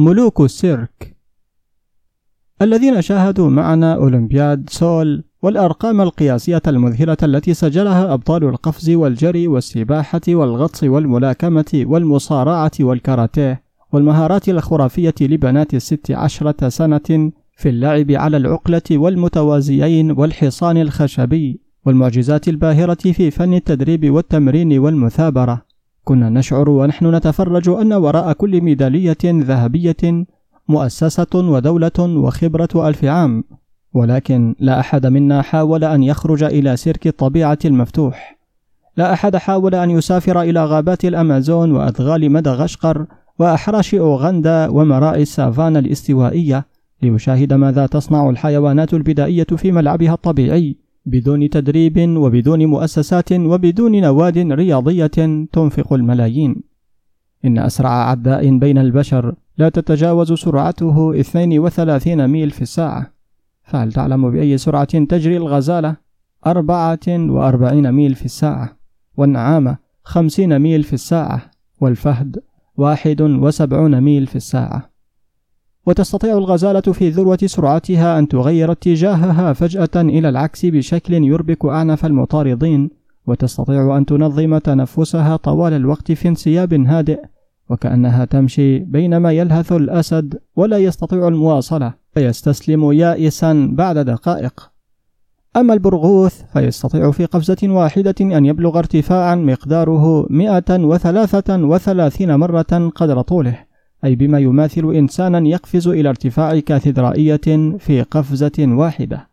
ملوك السيرك. الذين شاهدوا معنا أولمبياد سول والأرقام القياسية المذهلة التي سجلها أبطال القفز والجري والسباحة والغطس والملاكمة والمصارعة والكاراتيه والمهارات الخرافية لبنات الست عشرة سنة في اللعب على العقلة والمتوازيين والحصان الخشبي والمعجزات الباهرة في فن التدريب والتمرين والمثابرة. كنا نشعر ونحن نتفرج أن وراء كل ميدالية ذهبية مؤسسة ودولة وخبرة ألف عام ولكن لا أحد منا حاول أن يخرج إلى سيرك الطبيعة المفتوح. لا أحد حاول أن يسافر إلى غابات الأمازون وأدغال مدغشقر وأحراش أوغندا ومراء السافانا الاستوائية ليشاهد ماذا تصنع الحيوانات البدائية في ملعبها الطبيعي. بدون تدريب وبدون مؤسسات وبدون نواد رياضية تنفق الملايين. إن أسرع عداء بين البشر لا تتجاوز سرعته 32 ميل في الساعة. فهل تعلم بأي سرعة تجري الغزالة؟ 44 ميل في الساعة. والنعامة 50 ميل في الساعة. والفهد 71 ميل في الساعة. وتستطيع الغزالة في ذروة سرعتها أن تغير اتجاهها فجأة إلى العكس بشكل يربك أعنف المطاردين وتستطيع أن تنظم تنفسها طوال الوقت في انسياب هادئ وكأنها تمشي بينما يلهث الأسد ولا يستطيع المواصلة فيستسلم يائسا بعد دقائق. أما البرغوث فيستطيع في قفزة واحدة أن يبلغ ارتفاعا مقداره 133 مرة قدر طوله. أي بما يماثل إنسانا يقفز إلى ارتفاع كاتدرائية في قفزة واحدة.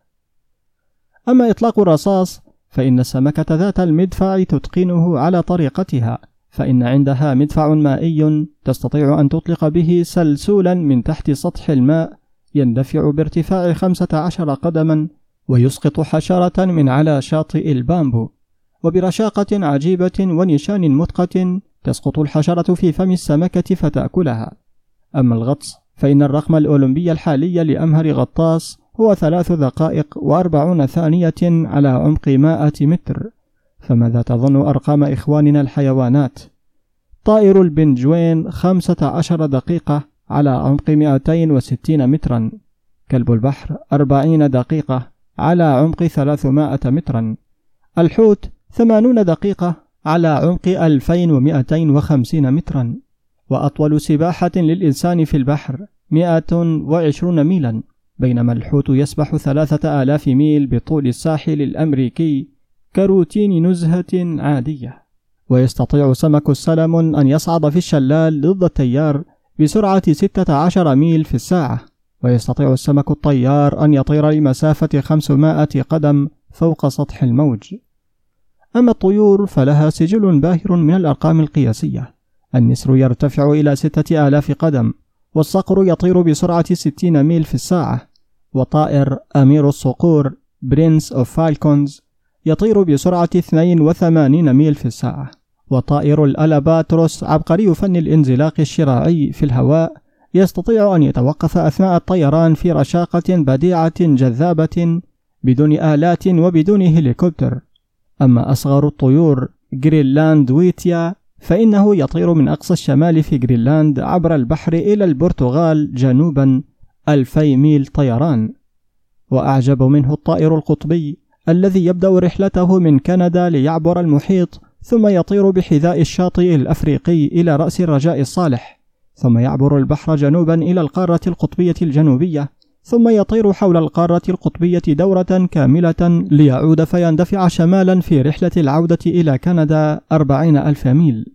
أما إطلاق الرصاص فإن السمكة ذات المدفع تتقنه على طريقتها فإن عندها مدفع مائي تستطيع أن تطلق به سلسولا من تحت سطح الماء يندفع بارتفاع خمسة عشر قدما ويسقط حشرة من على شاطئ البامبو. وبرشاقة عجيبة ونشان متقن تسقط الحشرة في فم السمكة فتأكلها. أما الغطس فإن الرقم الأولمبي الحالي لأمهر غطاس هو ثلاث دقائق وأربعون ثانية على عمق مائة متر. فماذا تظن أرقام إخواننا الحيوانات؟ طائر البنجوين خمسة عشر دقيقة على عمق 260 مترا. كلب البحر 40 دقيقة على عمق 300 مترا. الحوت 80 دقيقة على عمق 2250 مترا وأطول سباحة للإنسان في البحر 120 ميلا بينما الحوت يسبح ثلاثة آلاف ميل بطول الساحل الأمريكي كروتين نزهة عادية. ويستطيع سمك السلمون أن يصعد في الشلال ضد التيار بسرعة 16 ميل في الساعة. ويستطيع السمك الطيار أن يطير لمسافة 500 قدم فوق سطح الموج. أما الطيور فلها سجل باهر من الأرقام القياسية. النسر يرتفع إلى ستة آلاف قدم والصقر يطير بسرعة 60 ميل في الساعة وطائر أمير الصقور Prince of Falcons يطير بسرعة 82 ميل في الساعة وطائر الألباتروس عبقري فن الانزلاق الشراعي في الهواء يستطيع أن يتوقف أثناء الطيران في رشاقة بديعة جذابة بدون آلات وبدون هليكوبتر. أما أصغر الطيور Greenland Wheatear فإنه يطير من أقصى الشمال في جرينلاند عبر البحر إلى البرتغال جنوبا ألفي ميل طيران. وأعجب منه الطائر القطبي الذي يبدأ رحلته من كندا ليعبر المحيط ثم يطير بحذاء الشاطئ الأفريقي إلى رأس الرجاء الصالح ثم يعبر البحر جنوبا إلى القارة القطبية الجنوبية. ثم يطير حول القارة القطبية دورة كاملة ليعود فيندفع شمالا في رحلة العودة إلى كندا أربعين ألف ميل.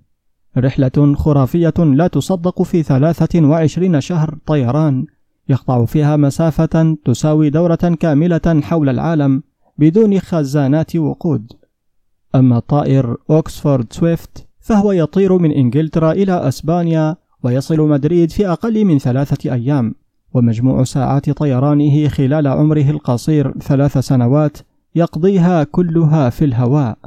رحلة خرافية لا تصدق في ثلاثة وعشرين شهر طيران يقطع فيها مسافة تساوي دورة كاملة حول العالم بدون خزانات وقود. أما طائر أوكسفورد سويفت فهو يطير من إنجلترا إلى أسبانيا ويصل مدريد في أقل من ثلاثة أيام. ومجموع ساعات طيرانه خلال عمره القصير ثلاث سنوات يقضيها كلها في الهواء.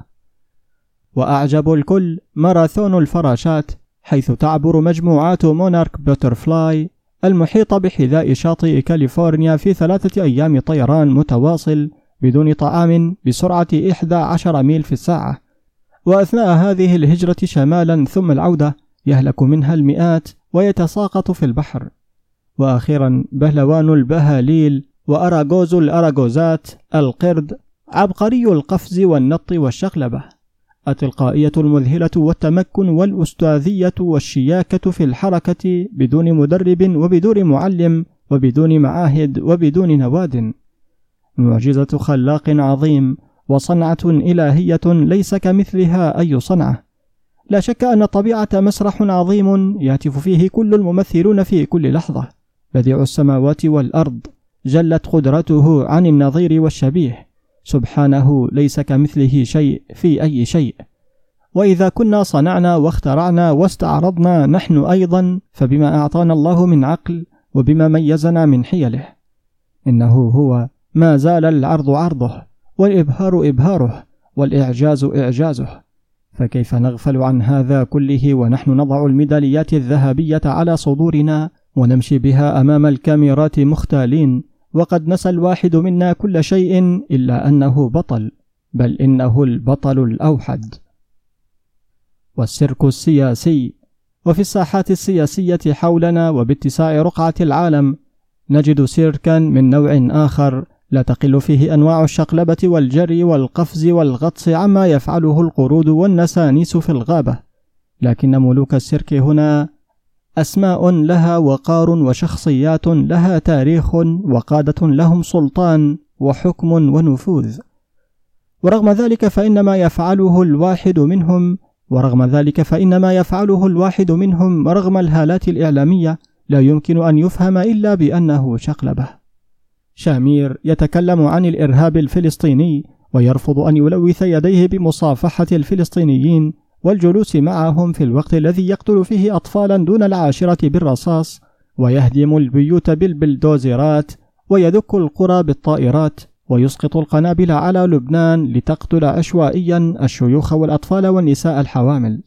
وأعجب الكل ماراثون الفراشات حيث تعبر مجموعات Monarch Butterfly المحيط بحذاء شاطئ كاليفورنيا في ثلاثة أيام طيران متواصل بدون طعام بسرعة 11 ميل في الساعة. وأثناء هذه الهجرة شمالا ثم العودة يهلك منها المئات ويتساقط في البحر. وأخيرا بهلوان البهاليل وأراغوز الأراغوزات القرد عبقري القفز والنط والشقلبة. التلقائية المذهلة والتمكن والأستاذية والشياكة في الحركة بدون مدرب وبدون معلم وبدون معاهد وبدون نواد. معجزة خلاق عظيم وصنعة إلهية ليس كمثلها أي صنعة. لا شك أن الطبيعة مسرح عظيم يهتف فيه كل الممثلون في كل لحظة. بديع السماوات والأرض جلت قدرته عن النظير والشبيه. سبحانه ليس كمثله شيء في أي شيء. وإذا كنا صنعنا واخترعنا واستعرضنا نحن أيضا فبما أعطانا الله من عقل وبما ميزنا من حيله. إنه هو ما زال العرض عرضه والإبهار إبهاره والإعجاز إعجازه. فكيف نغفل عن هذا كله ونحن نضع الميداليات الذهبية على صدورنا ونمشي بها أمام الكاميرات مختالين وقد نسى الواحد منا كل شيء إلا أنه بطل بل إنه البطل الأوحد. والسيرك السياسي وفي الساحات السياسية حولنا وباتساع رقعة العالم نجد سيركا من نوع آخر لا تقل فيه أنواع الشقلبة والجري والقفز والغطس عما يفعله القرود والنسانيس في الغابة. لكن ملوك السيرك هنا أسماء لها وقار وشخصيات لها تاريخ وقادة لهم سلطان وحكم ونفوذ. ورغم ذلك فإن ما يفعله الواحد منهم ورغم ذلك فإن ما يفعله الواحد منهم رغم الهالات الإعلامية لا يمكن أن يفهم إلا بأنه شقلبة. شامير يتكلم عن الإرهاب الفلسطيني ويرفض أن يلوث يديه بمصافحة الفلسطينيين والجلوس معهم في الوقت الذي يقتل فيه أطفالا دون العاشرة بالرصاص ويهدم البيوت بالبلدوزرات ويدك القرى بالطائرات ويسقط القنابل على لبنان لتقتل عشوائيا الشيوخ والأطفال والنساء الحوامل.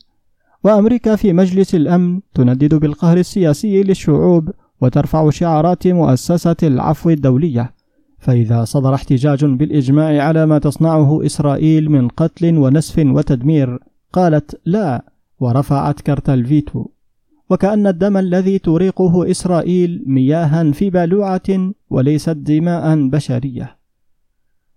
وأمريكا في مجلس الأمن تندد بالقهر السياسي للشعوب وترفع شعارات مؤسسة العفو الدولية. فإذا صدر احتجاج بالإجماع على ما تصنعه إسرائيل من قتل ونسف وتدمير قالت لا ورفعت كرت الفيتو. وكأن الدم الذي تريقه إسرائيل مياها في بالوعة وليست دماء بشرية.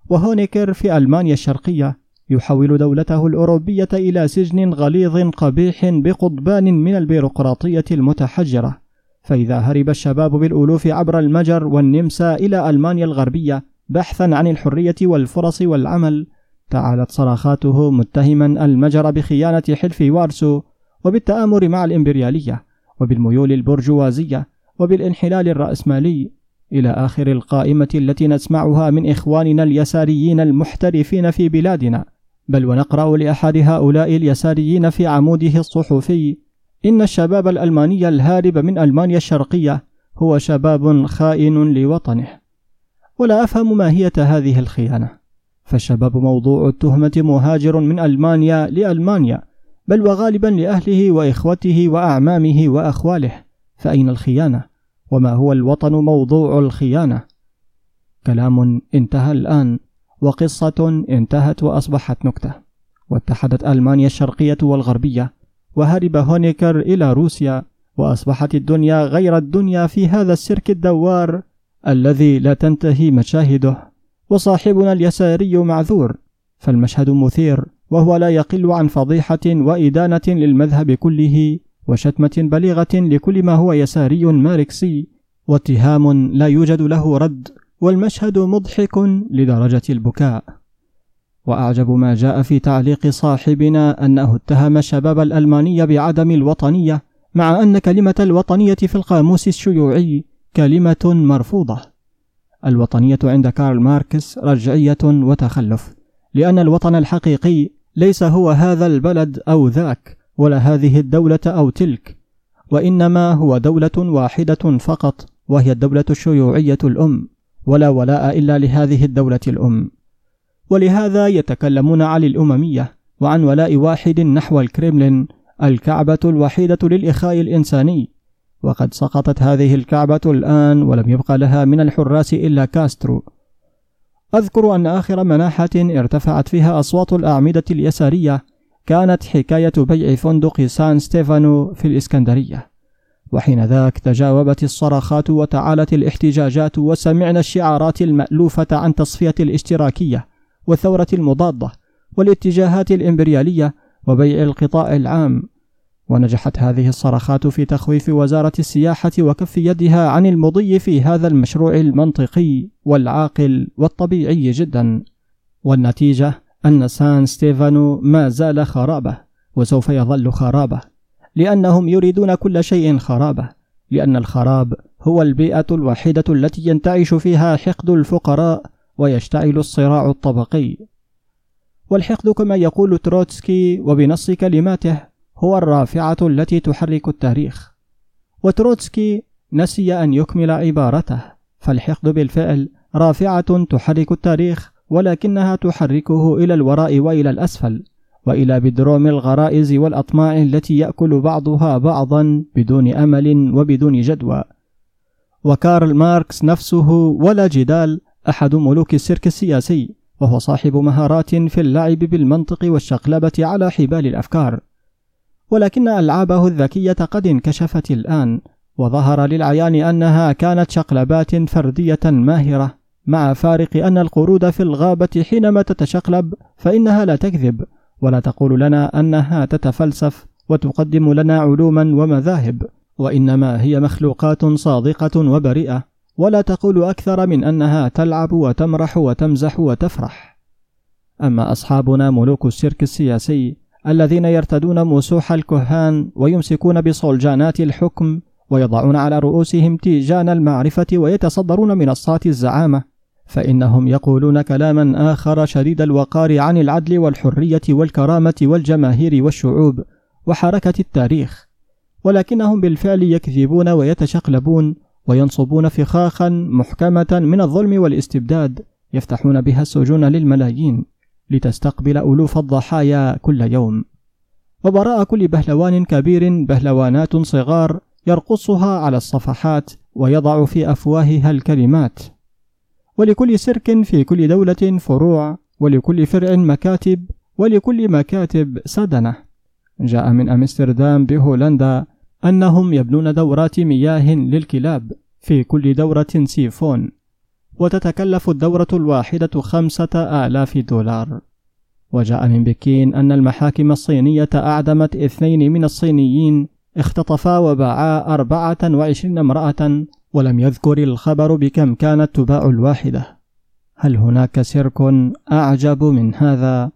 وهونيكر في ألمانيا الشرقية يحول دولته الأوروبية إلى سجن غليظ قبيح بقضبان من البيروقراطية المتحجرة. فإذا هرب الشباب بالألوف عبر المجر والنمسا إلى ألمانيا الغربية بحثا عن الحرية والفرص والعمل تعالت صراخاته متهما المجر بخيانة حلف وارسو وبالتآمر مع الإمبريالية وبالميول البرجوازية وبالانحلال الرأسمالي إلى آخر القائمة التي نسمعها من إخواننا اليساريين المحترفين في بلادنا. بل ونقرأ لأحد هؤلاء اليساريين في عموده الصحفي إن الشباب الألماني الهارب من ألمانيا الشرقية هو شباب خائن لوطنه. ولا أفهم ماهية هذه الخيانة. فالشباب موضوع التهمة مهاجر من ألمانيا لألمانيا بل وغالبا لأهله وإخوته وأعمامه وأخواله فأين الخيانة؟ وما هو الوطن موضوع الخيانة؟ كلام انتهى الآن وقصة انتهت وأصبحت نكتة واتحدت ألمانيا الشرقية والغربية وهرب هونيكر إلى روسيا وأصبحت الدنيا غير الدنيا في هذا السيرك الدوار الذي لا تنتهي مشاهده وصاحبنا اليساري معذور فالمشهد مثير وهو لا يقل عن فضيحة وإدانة للمذهب كله وشتمة بليغة لكل ما هو يساري ماركسي واتهام لا يوجد له رد والمشهد مضحك لدرجة البكاء. وأعجب ما جاء في تعليق صاحبنا أنه اتهم الشباب الألماني بعدم الوطنية مع أن كلمة الوطنية في القاموس الشيوعي كلمة مرفوضة. الوطنية عند كارل ماركس رجعية وتخلف لأن الوطن الحقيقي ليس هو هذا البلد أو ذاك ولا هذه الدولة أو تلك وإنما هو دولة واحدة فقط وهي الدولة الشيوعية الأم ولا ولاء إلا لهذه الدولة الأم. ولهذا يتكلمون عن الأممية وعن ولاء واحد نحو الكريملين الكعبة الوحيدة للإخاء الإنساني. وقد سقطت هذه الكعبة الآن ولم يبق لها من الحراس إلا كاسترو. أذكر أن آخر مناحة ارتفعت فيها أصوات الأعمدة اليسارية كانت حكاية بيع فندق سان ستيفانو في الإسكندرية. وحين ذاك تجاوبت الصرخات وتعالت الاحتجاجات وسمعنا الشعارات المألوفة عن تصفية الاشتراكية والثورة المضادة والاتجاهات الإمبريالية وبيع القطاع العام. ونجحت هذه الصرخات في تخويف وزارة السياحة وكف يدها عن المضي في هذا المشروع المنطقي والعاقل والطبيعي جدا. والنتيجة أن سان ستيفانو ما زال خرابة وسوف يظل خرابة لأنهم يريدون كل شيء خرابة لأن الخراب هو البيئة الوحيدة التي ينتعش فيها حقد الفقراء ويشتعل الصراع الطبقي. والحقد كما يقول تروتسكي وبنص كلماته هو الرافعة التي تحرك التاريخ. وتروتسكي نسي أن يكمل عبارته. فالحقد بالفعل رافعة تحرك التاريخ ولكنها تحركه إلى الوراء وإلى الأسفل وإلى بدروم الغرائز والأطماع التي يأكل بعضها بعضا بدون أمل وبدون جدوى. وكارل ماركس نفسه ولا جدال أحد ملوك السيرك السياسي وهو صاحب مهارات في اللعب بالمنطق والشقلبة على حبال الأفكار. ولكن ألعابه الذكية قد انكشفت الآن وظهر للعيان أنها كانت شقلبات فردية ماهرة مع فارق أن القرود في الغابة حينما تتشقلب فإنها لا تكذب ولا تقول لنا أنها تتفلسف وتقدم لنا علوما ومذاهب وإنما هي مخلوقات صادقة وبريئة ولا تقول أكثر من أنها تلعب وتمرح وتمزح وتفرح. أما أصحابنا ملوك السيرك السياسي الذين يرتدون مسوح الكهان ويمسكون بصلجانات الحكم ويضعون على رؤوسهم تيجان المعرفة ويتصدرون منصات الزعامة فإنهم يقولون كلاما آخر شديد الوقار عن العدل والحرية والكرامة والجماهير والشعوب وحركة التاريخ ولكنهم بالفعل يكذبون ويتشقلبون وينصبون فخاخا محكمة من الظلم والاستبداد يفتحون بها السجون للملايين. لتستقبل ألوف الضحايا كل يوم. وبراء كل بهلوان كبير بهلوانات صغار يرقصها على الصفحات ويضع في أفواهها الكلمات. ولكل سيرك في كل دولة فروع ولكل فرع مكاتب ولكل مكاتب سدنة. جاء من أمستردام بهولندا أنهم يبنون دورات مياه للكلاب في كل دورة سيفون. وتتكلف الدورة الواحدة خمسة آلاف دولار وجاء من بكين أن المحاكم الصينية أعدمت اثنين من الصينيين اختطفا وباعا أربعة وعشرين امرأة ولم يذكر الخبر بكم كانت تباع الواحدة هل هناك سيرك أعجب من هذا؟